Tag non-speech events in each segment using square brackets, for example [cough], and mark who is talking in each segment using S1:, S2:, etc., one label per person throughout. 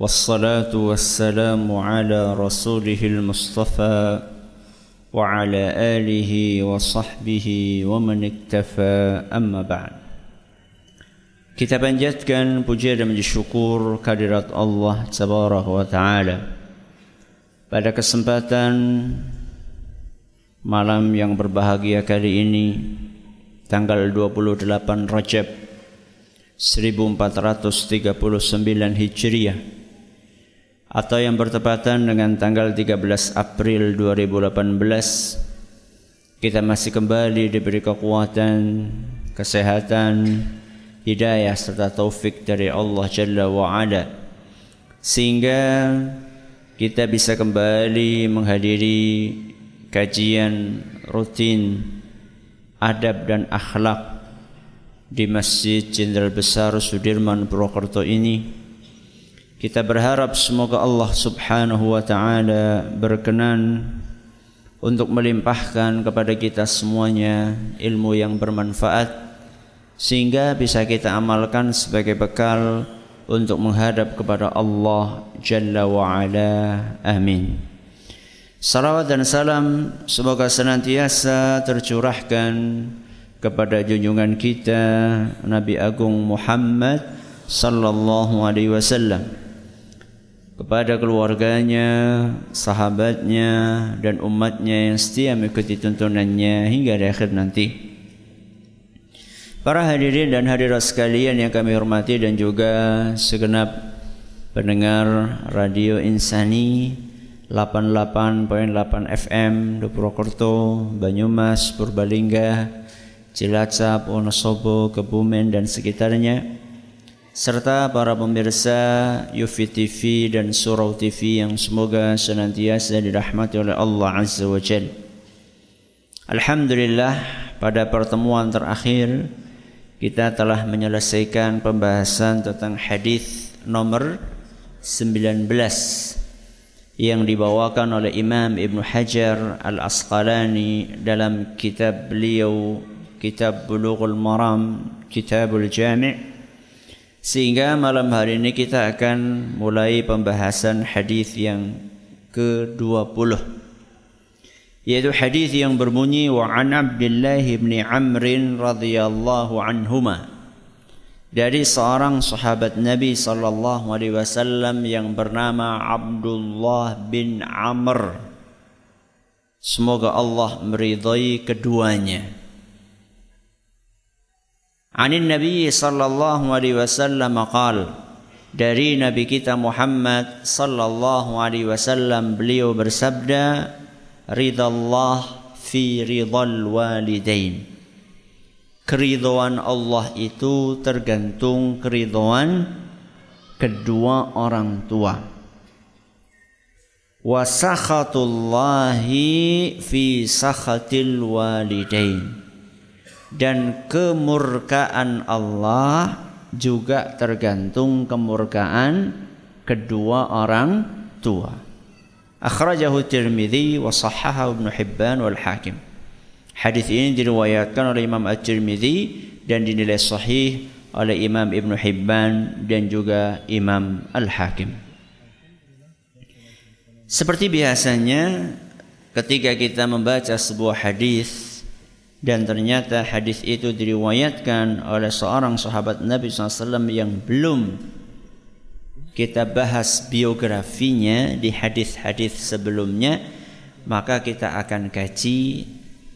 S1: والصلاة والسلام على رسوله المصطفى وعلى آله وصحبه ومن اكتفى أما بعد Kita panjatkan puja dan syukur kehadirat Allah Tabaraka wa Ta'ala Pada kesempatan malam yang berbahagia kali ini Tanggal 28 Rajab 1439 Hijriah atau yang bertepatan dengan tanggal 13 April 2018 kita masih kembali diberi kekuatan, kesehatan, hidayah serta taufik dari Allah Jalla wa Ala sehingga kita bisa kembali menghadiri kajian rutin adab dan akhlak di Masjid Jenderal Besar Sudirman Purwokerto ini kita berharap semoga Allah Subhanahu wa taala berkenan untuk melimpahkan kepada kita semuanya ilmu yang bermanfaat sehingga bisa kita amalkan sebagai bekal untuk menghadap kepada Allah Jalla wa Ala. Amin. Salawat dan salam semoga senantiasa tercurahkan kepada junjungan kita Nabi Agung Muhammad sallallahu alaihi wasallam kepada keluarganya, sahabatnya, dan umatnya yang setia mengikuti tuntunannya hingga di akhir nanti. Para hadirin dan hadirat sekalian yang kami hormati dan juga segenap pendengar Radio Insani 88.8 FM di Purwokerto, Banyumas, Purbalingga, Cilacap, Wonosobo, Kebumen dan sekitarnya serta para pemirsa Yufi TV dan Surau TV yang semoga senantiasa dirahmati oleh Allah Azza wa Jal. Alhamdulillah pada pertemuan terakhir kita telah menyelesaikan pembahasan tentang hadis nomor 19 yang dibawakan oleh Imam Ibn Hajar Al-Asqalani dalam kitab beliau Kitab Bulughul Maram Kitabul Jami' Sehingga malam hari ini kita akan mulai pembahasan hadis yang ke-20 yaitu hadis yang berbunyi wa an Abdullah bin Amr radhiyallahu anhuma. Dari seorang sahabat Nabi sallallahu alaihi wasallam yang bernama Abdullah bin Amr. Semoga Allah meridai keduanya Anin Nabi sallallahu alaihi wasallam qal dari Nabi kita Muhammad sallallahu alaihi wasallam beliau bersabda ridallah fi ridal walidain Keridhaan Allah itu tergantung keridhaan kedua orang tua. Wasakhatullahi fi sakhatil walidain dan kemurkaan Allah juga tergantung kemurkaan kedua orang tua. Akhrajahu Tirmidzi wa sahahahu Ibnu Hibban wal Hakim. Hadis ini diriwayatkan oleh Imam At-Tirmidzi dan dinilai sahih oleh Imam Ibnu Hibban dan juga Imam Al-Hakim. Seperti biasanya ketika kita membaca sebuah hadis dan ternyata hadis itu diriwayatkan oleh seorang sahabat Nabi SAW yang belum kita bahas biografinya di hadis-hadis sebelumnya maka kita akan kaji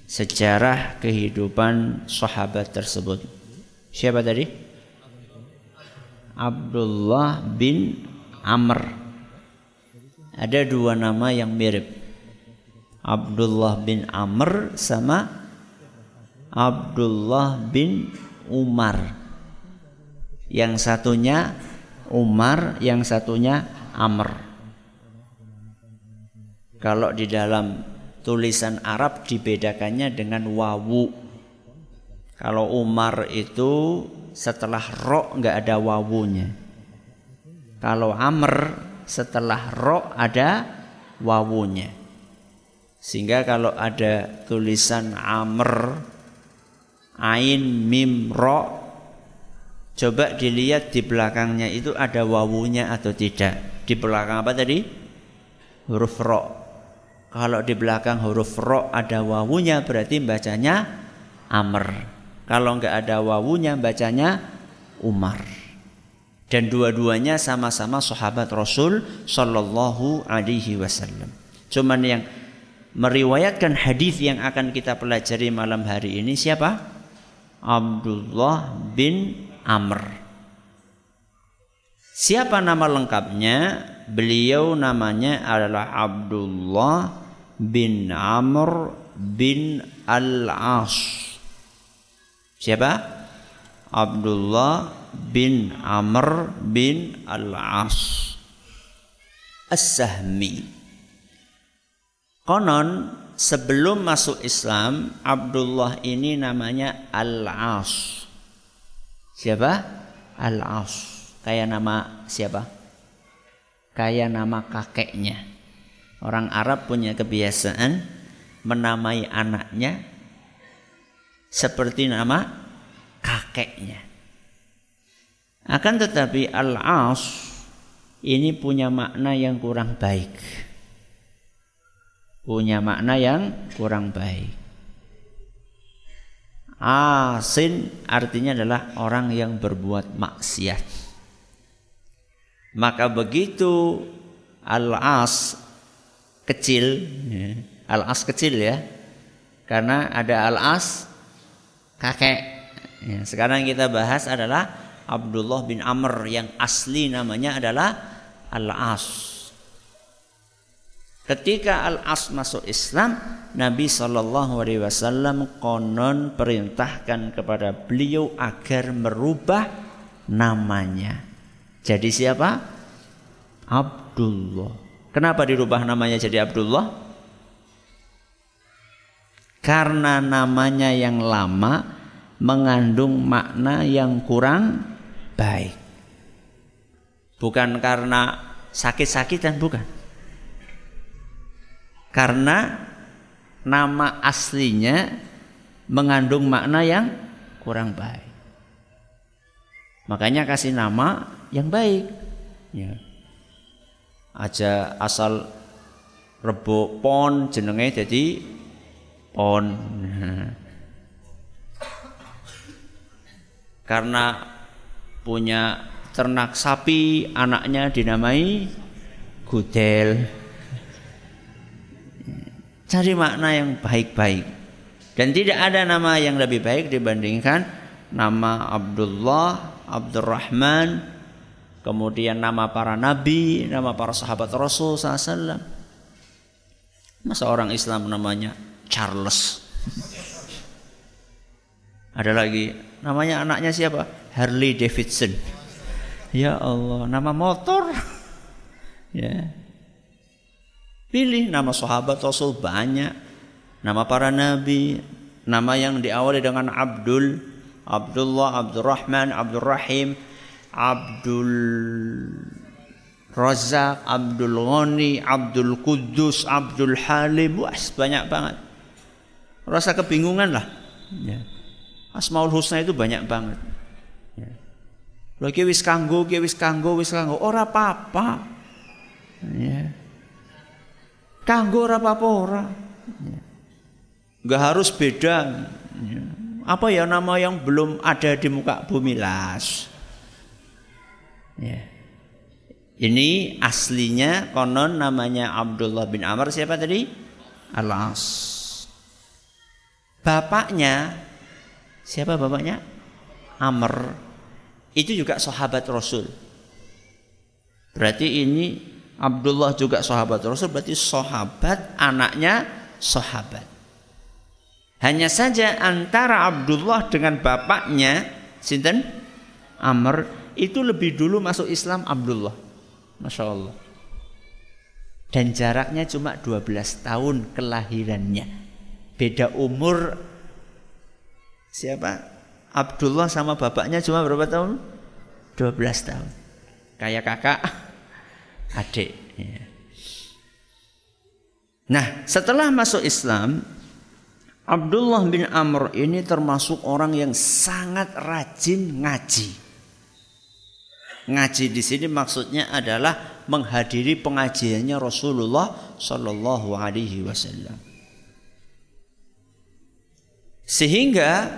S1: sejarah kehidupan sahabat tersebut. Siapa tadi? Abdullah bin Amr. Ada dua nama yang mirip. Abdullah bin Amr sama Abdullah bin Umar. Yang satunya Umar, yang satunya Amr. Kalau di dalam tulisan Arab dibedakannya dengan wawu. Kalau Umar itu setelah ro nggak ada wawunya. Kalau Amr setelah ro ada wawunya. Sehingga kalau ada tulisan Amr Ain Mim Ro Coba dilihat di belakangnya itu ada wawunya atau tidak Di belakang apa tadi? Huruf Ro Kalau di belakang huruf Ro ada wawunya berarti bacanya Amr Kalau nggak ada wawunya bacanya Umar dan dua-duanya sama-sama sahabat Rasul Sallallahu Alaihi Wasallam. Cuman yang meriwayatkan hadis yang akan kita pelajari malam hari ini siapa? Abdullah bin Amr. Siapa nama lengkapnya? Beliau namanya adalah Abdullah bin Amr bin Al-As. Siapa? Abdullah bin Amr bin Al-As. As-Sahmi. Konon sebelum masuk Islam Abdullah ini namanya Al-As. Siapa? Al-As. Kayak nama siapa? Kayak nama kakeknya. Orang Arab punya kebiasaan menamai anaknya seperti nama kakeknya. Akan tetapi Al-As ini punya makna yang kurang baik punya makna yang kurang baik. Asin artinya adalah orang yang berbuat maksiat. Maka begitu al-as kecil, ya, al-as kecil ya, karena ada al-as kakek. Ya, sekarang kita bahas adalah Abdullah bin Amr yang asli namanya adalah al-as. Ketika Al-As masuk Islam, Nabi Shallallahu Alaihi Wasallam konon perintahkan kepada beliau agar merubah namanya. Jadi siapa? Abdullah. Kenapa dirubah namanya jadi Abdullah? Karena namanya yang lama mengandung makna yang kurang baik. Bukan karena sakit-sakitan, bukan karena nama aslinya mengandung makna yang kurang baik. Makanya kasih nama yang baik. Ya. Aja asal rebo pon jenenge jadi pon. Karena punya ternak sapi, anaknya dinamai gudel. Cari makna yang baik-baik. Dan tidak ada nama yang lebih baik dibandingkan nama Abdullah, Abdurrahman, kemudian nama para nabi, nama para sahabat Rasul SAW. Masa orang Islam namanya Charles? Ada lagi namanya anaknya siapa? Harley Davidson. Ya Allah, nama motor. [laughs] Ya. Pilih nama sahabat Rasul banyak. Nama para nabi, nama yang diawali dengan Abdul, Abdullah, Abdurrahman, Abdurrahim, Abdul Razak, Abdul Ghani, Abdul Kudus, Abdul Halim, wah banyak banget. Rasa kebingungan lah. Ya. Asmaul Husna itu banyak banget. Ya. Lagi wis kanggo, wis kanggo, wis kanggo, ora apa-apa. Ya. Kanggo apa-apa ora. Enggak harus beda. Apa ya nama yang belum ada di muka bumi las. Ya. Ini aslinya konon namanya Abdullah bin Amr siapa tadi? Alas. Bapaknya siapa bapaknya? Amr. Itu juga sahabat Rasul. Berarti ini Abdullah juga sahabat Rasul berarti sahabat anaknya sahabat. Hanya saja antara Abdullah dengan bapaknya sinten Amr itu lebih dulu masuk Islam Abdullah. Masya Allah. Dan jaraknya cuma 12 tahun kelahirannya. Beda umur siapa? Abdullah sama bapaknya cuma berapa tahun? 12 tahun. Kayak kakak, adik. Ya. Nah, setelah masuk Islam, Abdullah bin Amr ini termasuk orang yang sangat rajin ngaji. Ngaji di sini maksudnya adalah menghadiri pengajiannya Rasulullah Shallallahu Alaihi Wasallam. Sehingga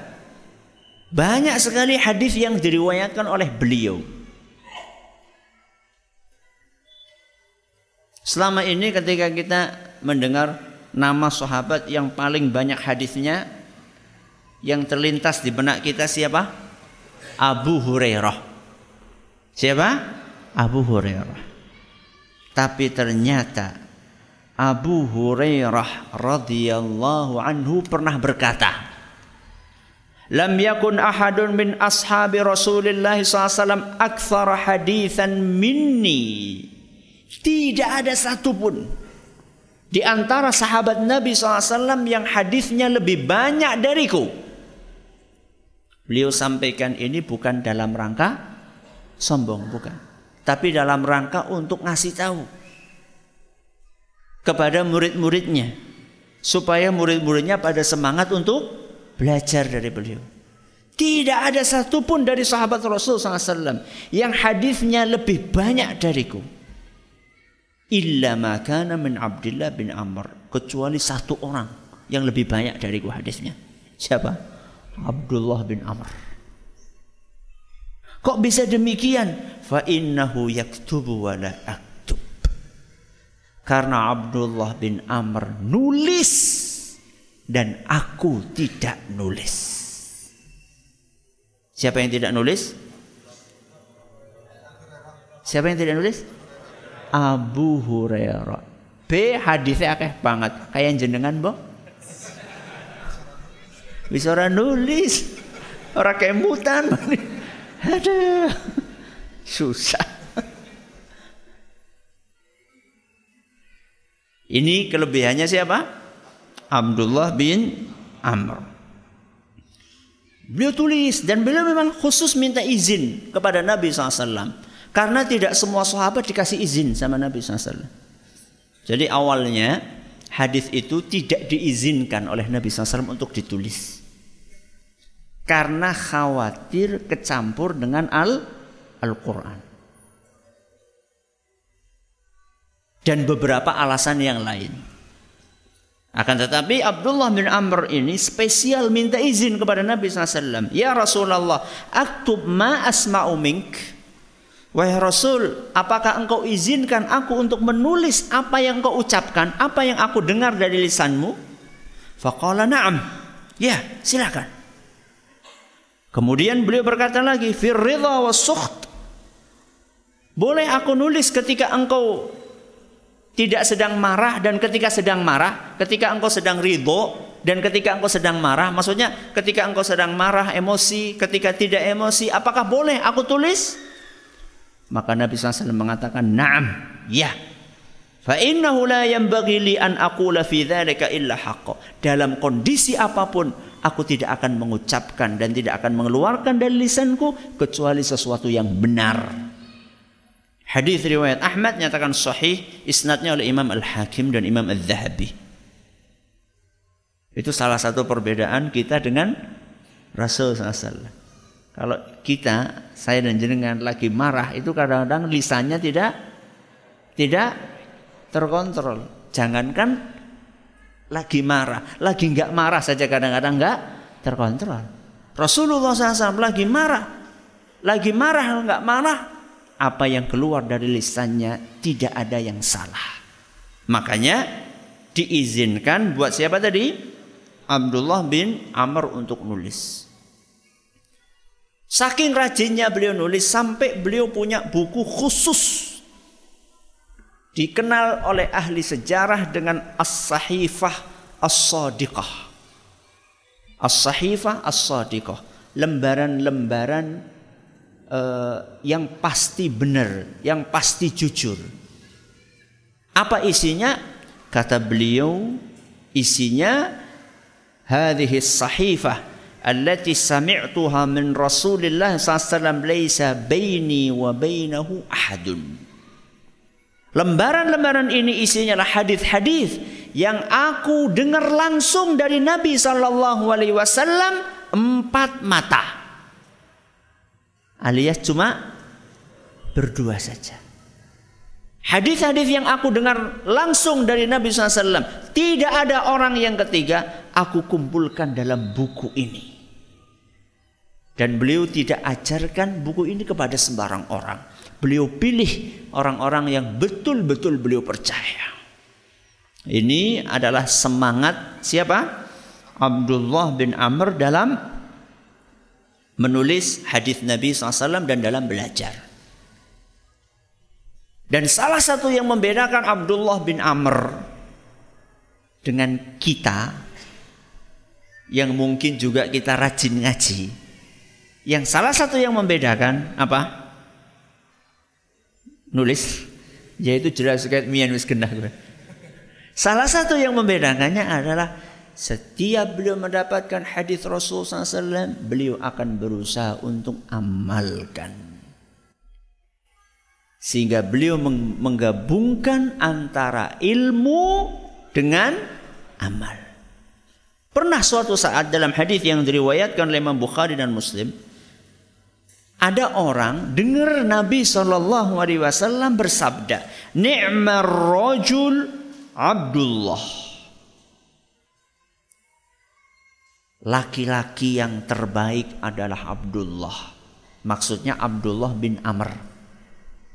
S1: banyak sekali hadis yang diriwayatkan oleh beliau. Selama ini ketika kita mendengar nama sahabat yang paling banyak hadisnya yang terlintas di benak kita siapa? Abu Hurairah. Siapa? Abu Hurairah. Tapi ternyata Abu Hurairah radhiyallahu anhu pernah berkata, Lam yakun ahadun min ashabi Rasulullah SAW akthar hadithan minni. Tidak ada satupun di antara sahabat Nabi SAW yang hadisnya lebih banyak dariku. Beliau sampaikan ini bukan dalam rangka sombong, bukan. Tapi dalam rangka untuk ngasih tahu kepada murid-muridnya. Supaya murid-muridnya pada semangat untuk belajar dari beliau. Tidak ada satupun dari sahabat Rasul SAW yang hadisnya lebih banyak dariku. Illa makana min Abdullah bin Amr. Kecuali satu orang yang lebih banyak dariku hadisnya. Siapa? Abdullah bin Amr. Kok bisa demikian? Fa innahu yaktubu wa la aktub. Karena Abdullah bin Amr nulis dan aku tidak nulis. Siapa yang tidak nulis? Siapa yang tidak nulis? Abu Hurairah. B hadisnya akeh banget. Kayak jenengan, Bo. Bisa orang nulis. Orang kemutan. Ada. Susah. Ini kelebihannya siapa? Abdullah bin Amr. Beliau tulis dan beliau memang khusus minta izin kepada Nabi SAW. Karena tidak semua sahabat dikasih izin sama Nabi SAW. Jadi awalnya hadis itu tidak diizinkan oleh Nabi SAW untuk ditulis. Karena khawatir kecampur dengan Al Al-Quran. Dan beberapa alasan yang lain. Akan tetapi Abdullah bin Amr ini spesial minta izin kepada Nabi SAW. Ya Rasulullah, aktub ma asma'u mink. Wahai Rasul, apakah engkau izinkan aku untuk menulis apa yang engkau ucapkan, apa yang aku dengar dari lisanmu? Faqala na'am. Ya, silakan. Kemudian beliau berkata lagi, fir ridha wa sukht. Boleh aku nulis ketika engkau tidak sedang marah dan ketika sedang marah, ketika engkau sedang ridho dan ketika engkau sedang marah, maksudnya ketika engkau sedang marah, emosi, ketika tidak emosi, apakah boleh aku tulis? Maka Nabi SAW mengatakan, "Na'am, ya." Fa innahu la yanbaghi li an aqula fi dzalika illa haqq. Dalam kondisi apa pun aku tidak akan mengucapkan dan tidak akan mengeluarkan dari lisanku kecuali sesuatu yang benar. Hadis riwayat Ahmad nyatakan sahih isnadnya oleh Imam Al-Hakim dan Imam Al-Zahabi. Itu salah satu perbedaan kita dengan Rasul SAW. Kalau kita, saya dan jenengan lagi marah itu kadang-kadang lisannya tidak tidak terkontrol. Jangankan lagi marah, lagi nggak marah saja kadang-kadang nggak terkontrol. Rasulullah SAW lagi marah, lagi marah nggak marah apa yang keluar dari lisannya tidak ada yang salah. Makanya diizinkan buat siapa tadi? Abdullah bin Amr untuk nulis. Saking rajinnya beliau nulis sampai beliau punya buku khusus dikenal oleh ahli sejarah dengan As-Sahifah As-Sadiqah. As-Sahifah As-Sadiqah, lembaran-lembaran uh, yang pasti benar, yang pasti jujur. Apa isinya? Kata beliau, isinya hadhihi sahifah allati sami'tuha min Rasulillah sallallahu laisa baini wa bainahu ahadun. Lembaran-lembaran ini isinya adalah hadis-hadis yang aku dengar langsung dari Nabi sallallahu alaihi wasallam empat mata. Alias cuma berdua saja. Hadis-hadis yang aku dengar langsung dari Nabi SAW. Tidak ada orang yang ketiga. Aku kumpulkan dalam buku ini. Dan beliau tidak ajarkan buku ini kepada sembarang orang. Beliau pilih orang-orang yang betul-betul beliau percaya. Ini adalah semangat siapa? Abdullah bin Amr dalam menulis hadis Nabi SAW dan dalam belajar. Dan salah satu yang membedakan Abdullah bin Amr dengan kita yang mungkin juga kita rajin ngaji. Yang salah satu yang membedakan apa? Nulis. Yaitu jelas sekali mian wis Salah satu yang membedakannya adalah setiap beliau mendapatkan hadis Rasul SAW, beliau akan berusaha untuk amalkan. Sehingga beliau menggabungkan antara ilmu dengan amal. Pernah suatu saat dalam hadis yang diriwayatkan oleh Imam Bukhari dan Muslim, ada orang dengar Nabi Shallallahu Alaihi Wasallam bersabda, "Ni'mar rajul Abdullah." Laki-laki yang terbaik adalah Abdullah. Maksudnya Abdullah bin Amr.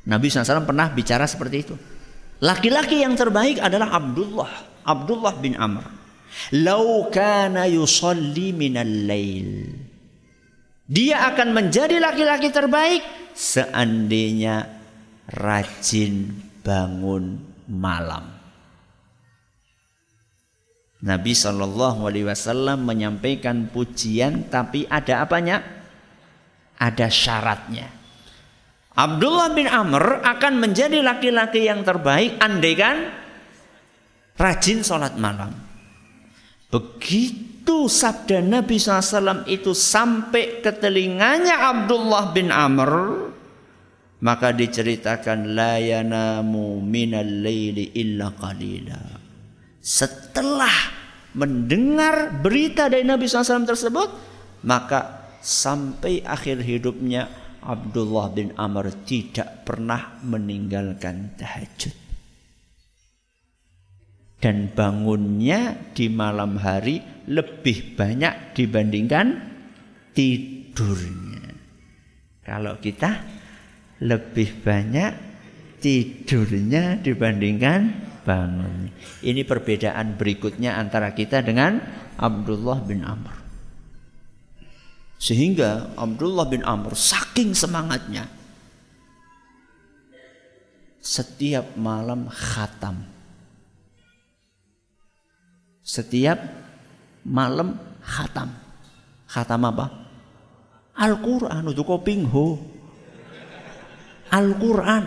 S1: Nabi SAW pernah bicara seperti itu. Laki-laki yang terbaik adalah Abdullah. Abdullah bin Amr. Lau kana yusalli minal lail. Dia akan menjadi laki-laki terbaik seandainya rajin bangun malam. Nabi Shallallahu Alaihi Wasallam menyampaikan pujian, tapi ada apanya? Ada syaratnya. Abdullah bin Amr akan menjadi laki-laki yang terbaik andaikan rajin sholat malam. Begitu sabda Nabi SAW itu sampai ke telinganya Abdullah bin Amr, maka diceritakan la yanamu minal laili illa qalila. Setelah mendengar berita dari Nabi SAW tersebut, maka sampai akhir hidupnya Abdullah bin Amr tidak pernah meninggalkan tahajud. Dan bangunnya di malam hari lebih banyak dibandingkan tidurnya. Kalau kita lebih banyak tidurnya dibandingkan bangun. Ini perbedaan berikutnya antara kita dengan Abdullah bin Amr. Sehingga Abdullah bin Amr saking semangatnya setiap malam khatam. Setiap malam khatam. Khatam apa? Al-Quran untuk kopingho. Al-Quran.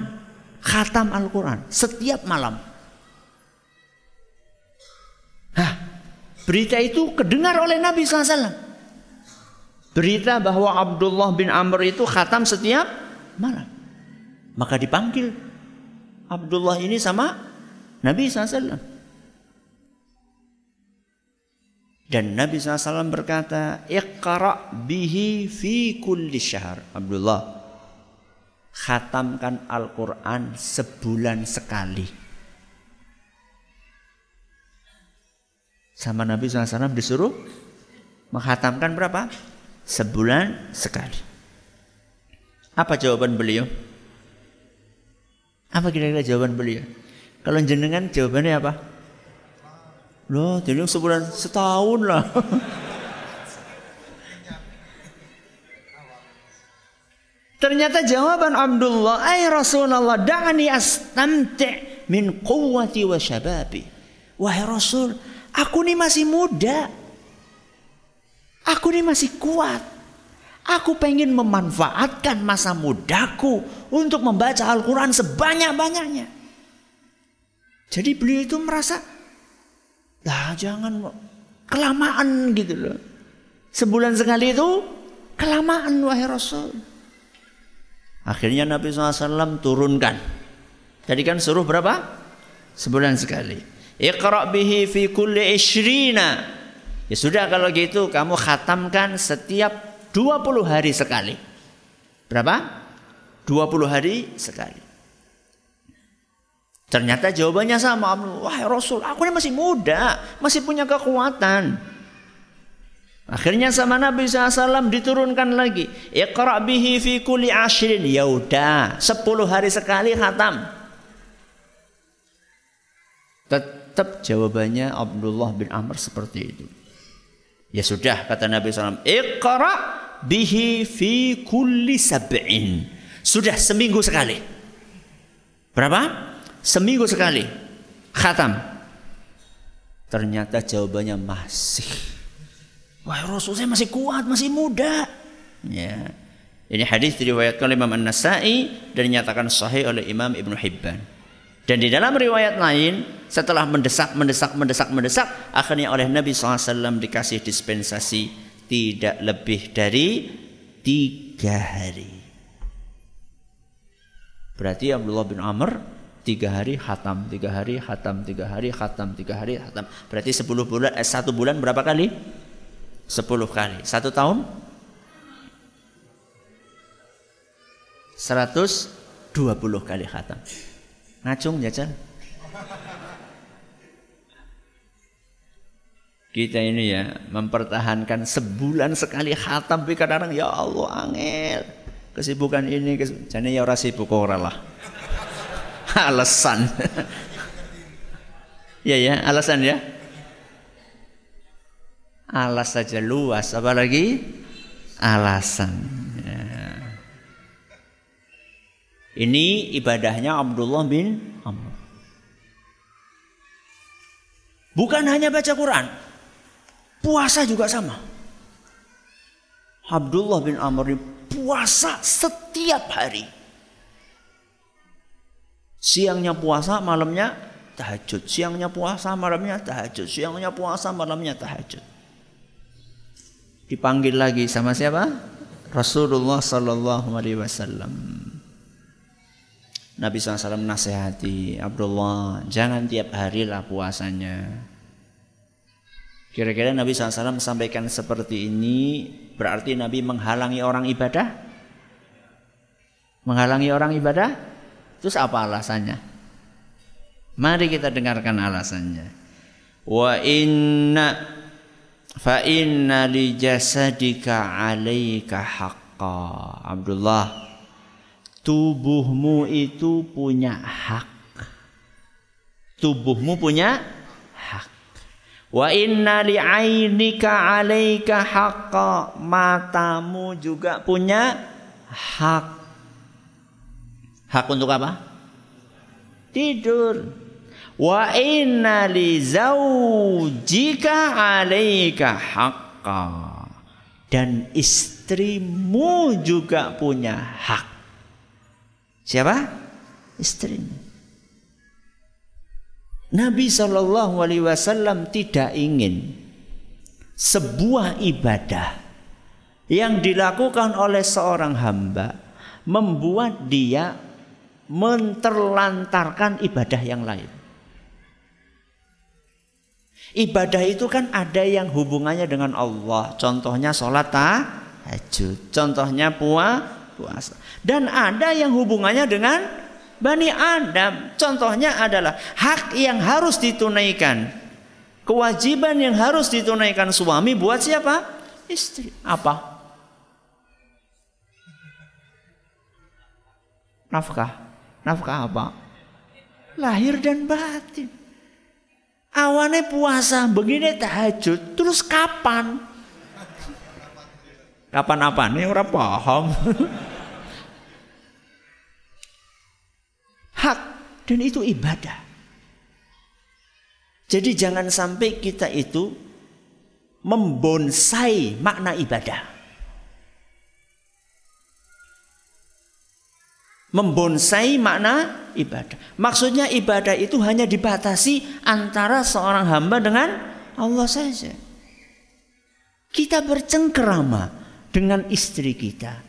S1: Khatam Al-Quran. Setiap malam. Hah, berita itu kedengar oleh Nabi SAW berita bahwa Abdullah bin Amr itu khatam setiap malam. Maka dipanggil Abdullah ini sama Nabi SAW. Dan Nabi SAW berkata, Iqra bihi fi kulli syahr. Abdullah, khatamkan Al-Quran sebulan sekali. Sama Nabi SAW disuruh menghatamkan berapa? sebulan sekali. Apa jawaban beliau? Apa kira-kira jawaban beliau? Kalau jenengan jawabannya apa? Loh, jadi sebulan setahun lah. Ternyata jawaban Abdullah, "Ai Rasulullah, da'ani astamti' min quwwati wa syababi." Wahai Rasul, aku ini masih muda. Aku ini masih kuat. Aku pengen memanfaatkan masa mudaku untuk membaca Al-Quran sebanyak-banyaknya. Jadi beliau itu merasa, lah jangan kelamaan gitu loh. Sebulan sekali itu kelamaan wahai Rasul. Akhirnya Nabi SAW turunkan. Tadi kan suruh berapa? Sebulan sekali. Iqra bihi fi kulli ishrina. Ya sudah kalau gitu kamu khatamkan setiap 20 hari sekali. Berapa? 20 hari sekali. Ternyata jawabannya sama. Wahai Rasul, aku ini masih muda, masih punya kekuatan. Akhirnya sama Nabi SAW diturunkan lagi. Iqra bihi fi kulli ashrin. Ya udah, 10 hari sekali khatam. Tetap jawabannya Abdullah bin Amr seperti itu. Ya sudah kata Nabi SAW. Iqra bihi fi kulli sab'in. Sudah seminggu sekali. Berapa? Seminggu sekali. Khatam. Ternyata jawabannya masih. Wah Rasul saya masih kuat, masih muda. Ya. Ini hadis diriwayatkan oleh Imam An-Nasai dan dinyatakan sahih oleh Imam Ibn Hibban. Dan di dalam riwayat lain, setelah mendesak, mendesak, mendesak, mendesak, akhirnya oleh Nabi SAW dikasih dispensasi tidak lebih dari tiga hari. Berarti Abdullah bin Amr tiga hari hatam, tiga hari hatam, tiga hari hatam, tiga hari hatam. Berarti sepuluh bulan, eh, satu bulan berapa kali? Sepuluh kali. Satu tahun? Seratus dua puluh kali hatam. Ngacung jajal. Kita ini ya mempertahankan sebulan sekali hatam tapi kadang-kadang ya Allah angel. Kesibukan ini, kesibukan, ya ora sibuk ora lah alasan. ya ya, alasan ya. Alas saja luas, apalagi alasan. Ya. Ini ibadahnya Abdullah bin Amr. Bukan hanya baca Quran, puasa juga sama. Abdullah bin Amr puasa setiap hari. Siangnya puasa, malamnya tahajud. Siangnya puasa, malamnya tahajud. Siangnya puasa, malamnya tahajud. Dipanggil lagi sama siapa? Rasulullah Sallallahu Alaihi Wasallam. Nabi SAW nasihati Abdullah jangan tiap hari lah puasanya. Kira-kira Nabi SAW sampaikan seperti ini berarti Nabi menghalangi orang ibadah? Menghalangi orang ibadah? Terus apa alasannya? Mari kita dengarkan alasannya. Wa inna fa inna li jasadika 'alaika haqqa. Abdullah, tubuhmu itu punya hak. Tubuhmu punya hak. Wa inna li 'ainika 'alaika haqqa. Matamu juga punya hak. Hak untuk apa? Tidur. Wa inna li zaujika alaika haqqa. Dan istrimu juga punya hak. Siapa? Istrimu. Nabi Shallallahu Alaihi Wasallam tidak ingin sebuah ibadah yang dilakukan oleh seorang hamba membuat dia menterlantarkan ibadah yang lain. Ibadah itu kan ada yang hubungannya dengan Allah. Contohnya sholat tahajud. Contohnya puasa. Dan ada yang hubungannya dengan Bani Adam. Contohnya adalah hak yang harus ditunaikan. Kewajiban yang harus ditunaikan suami buat siapa? Istri. Apa? Nafkah. Nafkah apa? Lahir dan batin. Awannya puasa, begini tahajud, terus kapan? Kapan apa? Ini orang paham. [laughs] Hak dan itu ibadah. Jadi jangan sampai kita itu membonsai makna ibadah. Membonsai makna ibadah. Maksudnya ibadah itu hanya dibatasi antara seorang hamba dengan Allah saja. Kita bercengkerama dengan istri kita.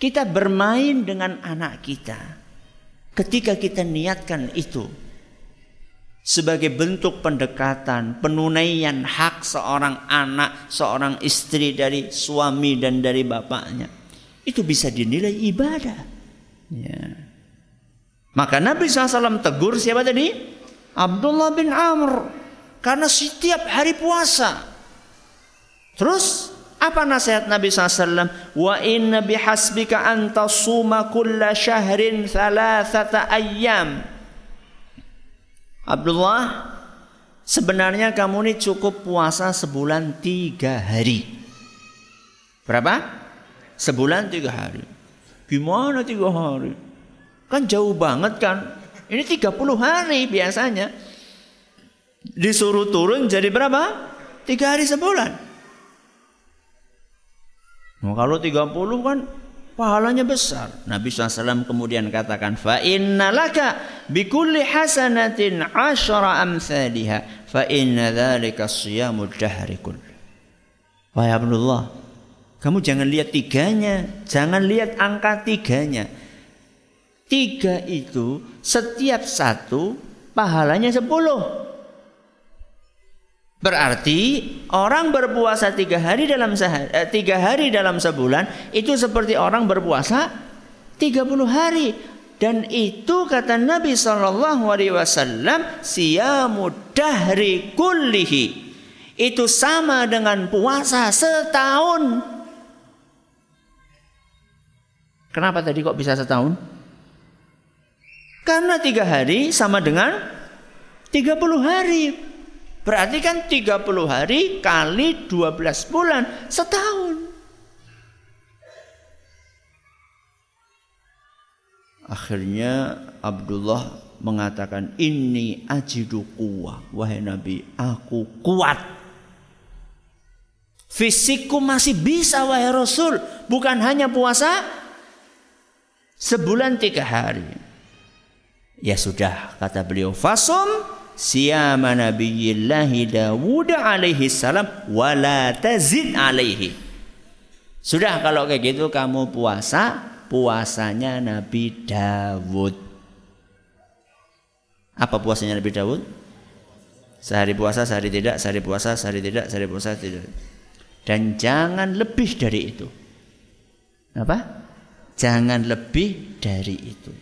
S1: Kita bermain dengan anak kita. Ketika kita niatkan itu sebagai bentuk pendekatan, penunaian hak seorang anak, seorang istri dari suami dan dari bapaknya. Itu bisa dinilai ibadah. Ya. Maka Nabi SAW tegur siapa tadi? Abdullah bin Amr. Karena setiap hari puasa. Terus apa nasihat Nabi SAW? Wa inna bihasbika anta suma kulla syahrin thalathata ayyam. Abdullah, sebenarnya kamu ini cukup puasa sebulan tiga hari. Berapa? Sebulan tiga hari. Gimana tiga hari? Kan jauh banget kan? Ini 30 hari biasanya. Disuruh turun jadi berapa? Tiga hari sebulan. Nah, kalau 30 kan pahalanya besar. Nabi SAW kemudian katakan, fa inna laka bikulli hasanatin asyara amthaliha fa inna dhalika siyamud dahri Wahai Abdullah, kamu jangan lihat tiganya, jangan lihat angka tiganya. Tiga itu setiap satu pahalanya sepuluh. Berarti orang berpuasa tiga hari dalam sehari, eh, tiga hari dalam sebulan itu seperti orang berpuasa tiga puluh hari. Dan itu kata Nabi Shallallahu Alaihi Wasallam kullihi itu sama dengan puasa setahun. Kenapa tadi kok bisa setahun? Karena tiga hari sama dengan 30 hari. Berarti kan 30 hari kali 12 bulan setahun. Akhirnya Abdullah mengatakan ini ajidu kuwa wahai Nabi aku kuat fisikku masih bisa wahai Rasul bukan hanya puasa Sebulan tiga hari. Ya sudah, kata beliau. Fasum siyama nabiyillahi Dawud alaihi salam wala tazid alaihi. Sudah kalau kayak gitu kamu puasa, puasanya Nabi Dawud. Apa puasanya Nabi Dawud? Sehari puasa, sehari tidak, sehari puasa, sehari tidak, sehari puasa, tidak. Dan jangan lebih dari itu. Apa? Jangan lebih dari itu.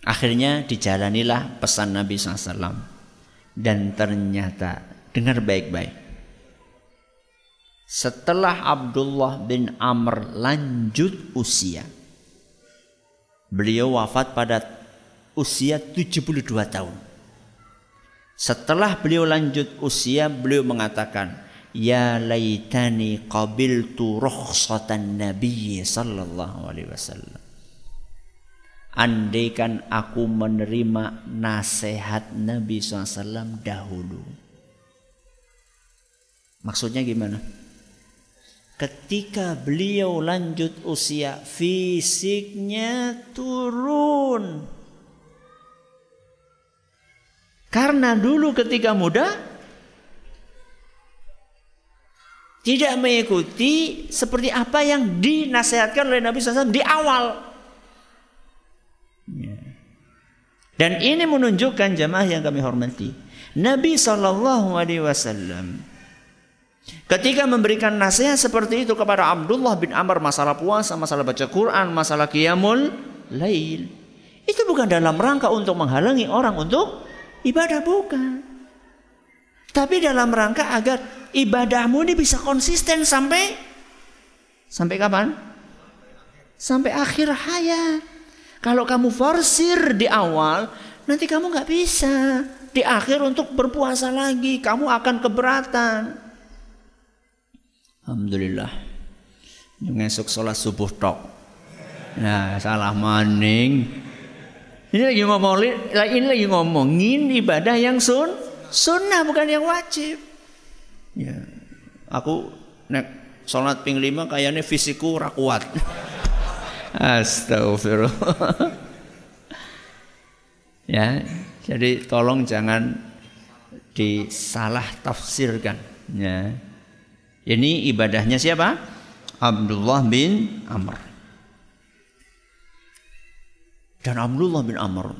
S1: Akhirnya dijalanilah pesan Nabi SAW. Dan ternyata, dengar baik-baik. Setelah Abdullah bin Amr lanjut usia. Beliau wafat pada usia 72 tahun. Setelah beliau lanjut usia, beliau mengatakan, ya laitani qabiltu rukhsatan nabi sallallahu alaihi wasallam. Andaikan aku menerima nasihat Nabi SAW dahulu. Maksudnya gimana? Ketika beliau lanjut usia fisiknya turun. Karena dulu ketika muda tidak mengikuti seperti apa yang dinasihatkan oleh Nabi SAW di awal. Ya. Dan ini menunjukkan jamaah yang kami hormati. Nabi Shallallahu Alaihi Wasallam ketika memberikan nasihat seperti itu kepada Abdullah bin Amr masalah puasa, masalah baca Quran, masalah qiyamul lail, itu bukan dalam rangka untuk menghalangi orang untuk ibadah bukan. Tapi dalam rangka agar ibadahmu ini bisa konsisten sampai sampai kapan? Sampai akhir hayat. Kalau kamu forsir di awal, nanti kamu nggak bisa di akhir untuk berpuasa lagi. Kamu akan keberatan. Alhamdulillah. Ngesuk sholat subuh tok. Nah, salah maning. Ini lagi ngomong, ini lagi ngomongin ibadah yang sun, sunnah bukan yang wajib. Ya. Aku nek Sholat ping lima kayaknya fisikku rakuat. Astagfirullah. ya, jadi tolong jangan disalah tafsirkan. Ya. Ini ibadahnya siapa? Abdullah bin Amr. Dan Abdullah bin Amr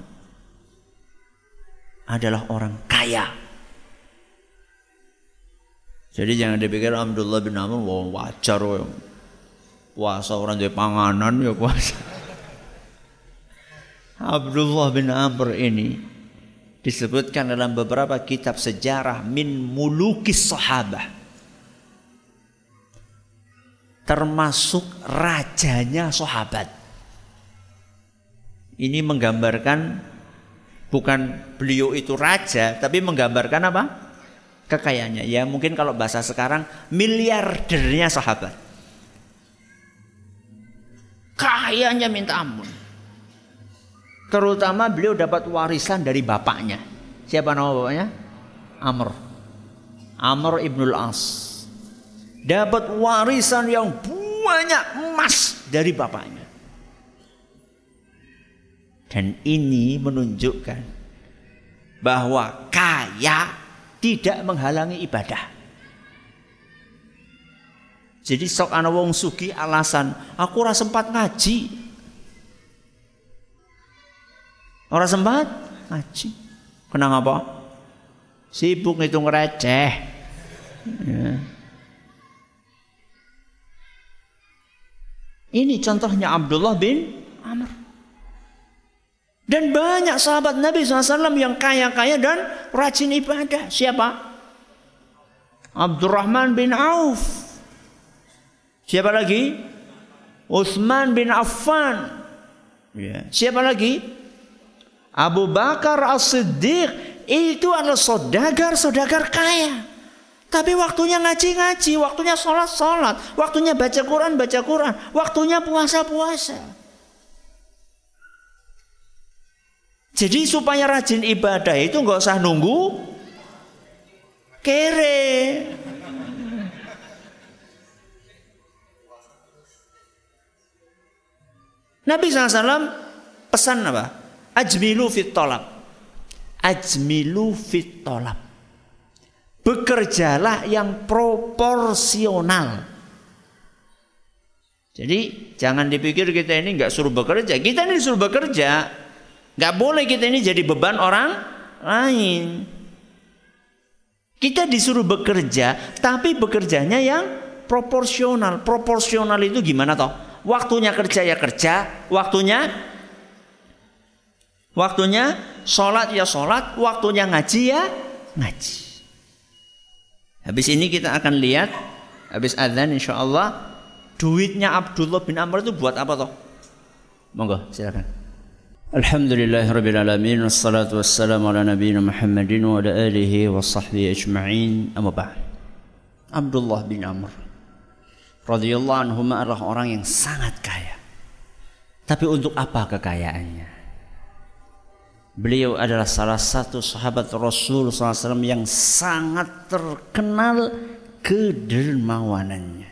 S1: adalah orang kaya. Jadi jangan dipikir Abdullah bin Amr wah wajar wah. Puasa orang di panganan ya puasa. Abdullah bin Amr ini disebutkan dalam beberapa kitab sejarah min mulukis sahabah. Termasuk rajanya sahabat. Ini menggambarkan bukan beliau itu raja, tapi menggambarkan apa? Kekayaannya. Ya mungkin kalau bahasa sekarang miliardernya sahabat. Kayanya minta ampun. Terutama beliau dapat warisan dari bapaknya. Siapa nama bapaknya? Amr. Amr ibnul As. Dapat warisan yang banyak emas dari bapaknya. Dan ini menunjukkan bahwa kaya tidak menghalangi ibadah. Jadi sok ana wong sugi alasan aku ora sempat ngaji. Ora sempat ngaji. Kenapa? Sibuk ngitung receh. Ya. Ini contohnya Abdullah bin Amr. Dan banyak sahabat Nabi SAW yang kaya-kaya dan rajin ibadah. Siapa? Abdurrahman bin Auf. Siapa lagi? Uthman bin Affan. Ya. Siapa lagi? Abu Bakar As-Siddiq. Itu adalah sodagar-sodagar kaya. Tapi waktunya ngaji-ngaji, waktunya sholat-sholat, waktunya baca Quran, baca Quran, waktunya puasa-puasa. Jadi supaya rajin ibadah itu nggak usah nunggu kere. Nabi SAW pesan apa? Ajmilu fit tolab. Ajmilu fit tolab. Bekerjalah yang proporsional. Jadi jangan dipikir kita ini nggak suruh bekerja. Kita ini suruh bekerja. Gak boleh kita ini jadi beban orang lain. Kita disuruh bekerja, tapi bekerjanya yang proporsional. Proporsional itu gimana toh? Waktunya kerja ya kerja, waktunya waktunya sholat ya sholat, waktunya ngaji ya ngaji. Habis ini kita akan lihat, habis adzan insya Allah, duitnya Abdullah bin Amr itu buat apa toh? Monggo silakan. الحمد لله رب العالمين والصلاة والسلام على نبينا محمد وعلى آله وصحبه أجمعين أما بعد Abdullah bin Amr radhiyallahu anhu adalah orang yang sangat kaya. Tapi untuk apa kekayaannya? Beliau adalah salah satu sahabat Rasul SAW yang sangat terkenal kedermawanannya.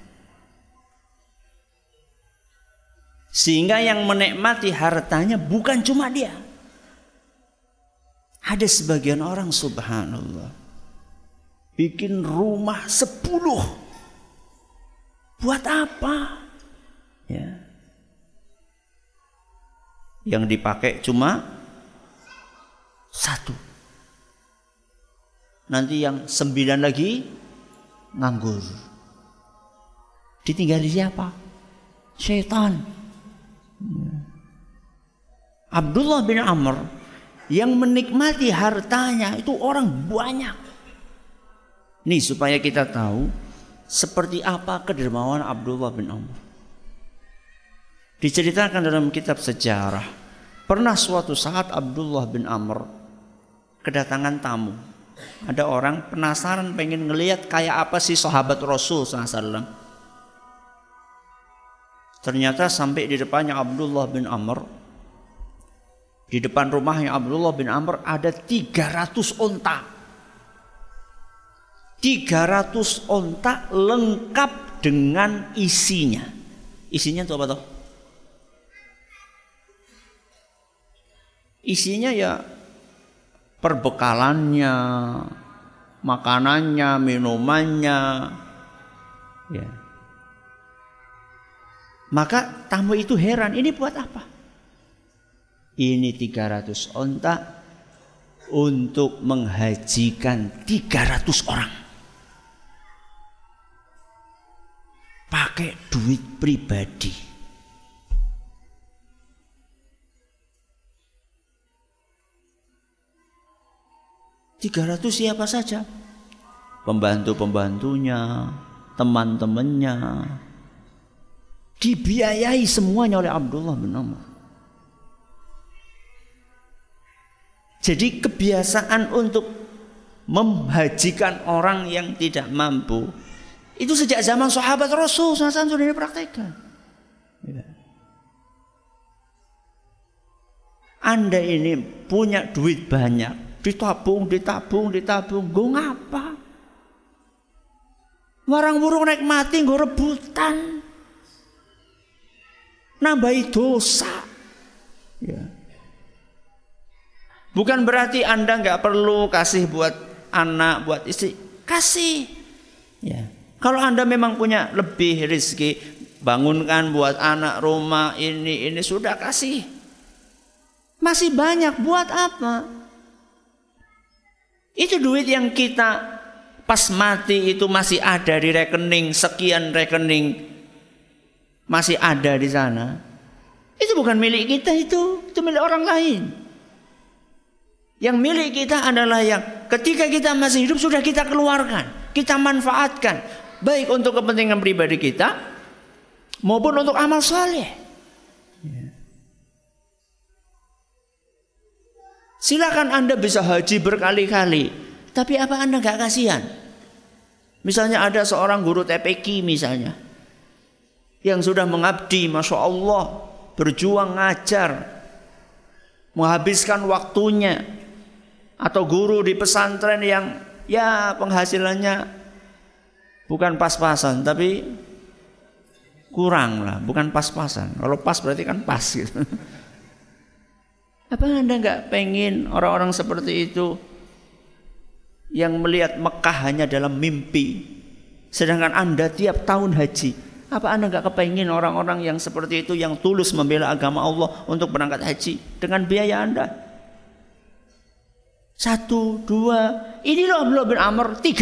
S1: Sehingga yang menikmati hartanya bukan cuma dia. Ada sebagian orang subhanallah. Bikin rumah sepuluh. Buat apa? Ya. Yang dipakai cuma satu. Nanti yang sembilan lagi nganggur. Ditinggali siapa? Syaitan. Abdullah bin Amr yang menikmati hartanya itu orang banyak. Nih supaya kita tahu seperti apa kedermawan Abdullah bin Amr. Diceritakan dalam kitab sejarah. Pernah suatu saat Abdullah bin Amr kedatangan tamu. Ada orang penasaran pengen ngelihat kayak apa sih sahabat Rasul SAW. Ternyata sampai di depannya Abdullah bin Amr. Di depan rumahnya Abdullah bin Amr ada 300 onta. 300 onta lengkap dengan isinya. Isinya itu apa toh? Isinya ya perbekalannya, makanannya, minumannya. Ya. Maka tamu itu heran, ini buat apa? Ini 300 onta untuk menghajikan 300 orang. Pakai duit pribadi. Tiga ratus siapa saja? Pembantu-pembantunya, teman-temannya, dibiayai semuanya oleh Abdullah bin Umar. Jadi kebiasaan untuk memhajikan orang yang tidak mampu itu sejak zaman sahabat Rasul SAW sudah dipraktekkan. Ya. Anda ini punya duit banyak, ditabung, ditabung, ditabung, gue ngapa? Warang burung naik mati, gue rebutan nambahi dosa. Ya. Bukan berarti Anda nggak perlu kasih buat anak, buat istri. Kasih. Ya. Kalau Anda memang punya lebih rezeki, bangunkan buat anak rumah ini ini sudah kasih. Masih banyak buat apa? Itu duit yang kita pas mati itu masih ada di rekening sekian rekening masih ada di sana, itu bukan milik kita itu, itu milik orang lain. Yang milik kita adalah yang ketika kita masih hidup sudah kita keluarkan, kita manfaatkan, baik untuk kepentingan pribadi kita maupun untuk amal soleh. Silakan Anda bisa haji berkali-kali, tapi apa Anda nggak kasihan? Misalnya ada seorang guru TPQ misalnya, yang sudah mengabdi, masya Allah, berjuang ngajar, menghabiskan waktunya, atau guru di pesantren yang ya penghasilannya bukan pas-pasan, tapi kurang lah, bukan pas-pasan. Kalau pas berarti kan pas gitu. Apa anda nggak pengen orang-orang seperti itu yang melihat Mekah hanya dalam mimpi, sedangkan anda tiap tahun haji? Apa Anda nggak kepingin orang-orang yang seperti itu yang tulus membela agama Allah untuk berangkat haji dengan biaya Anda? Satu, dua, ini loh belum bin Amr, tiga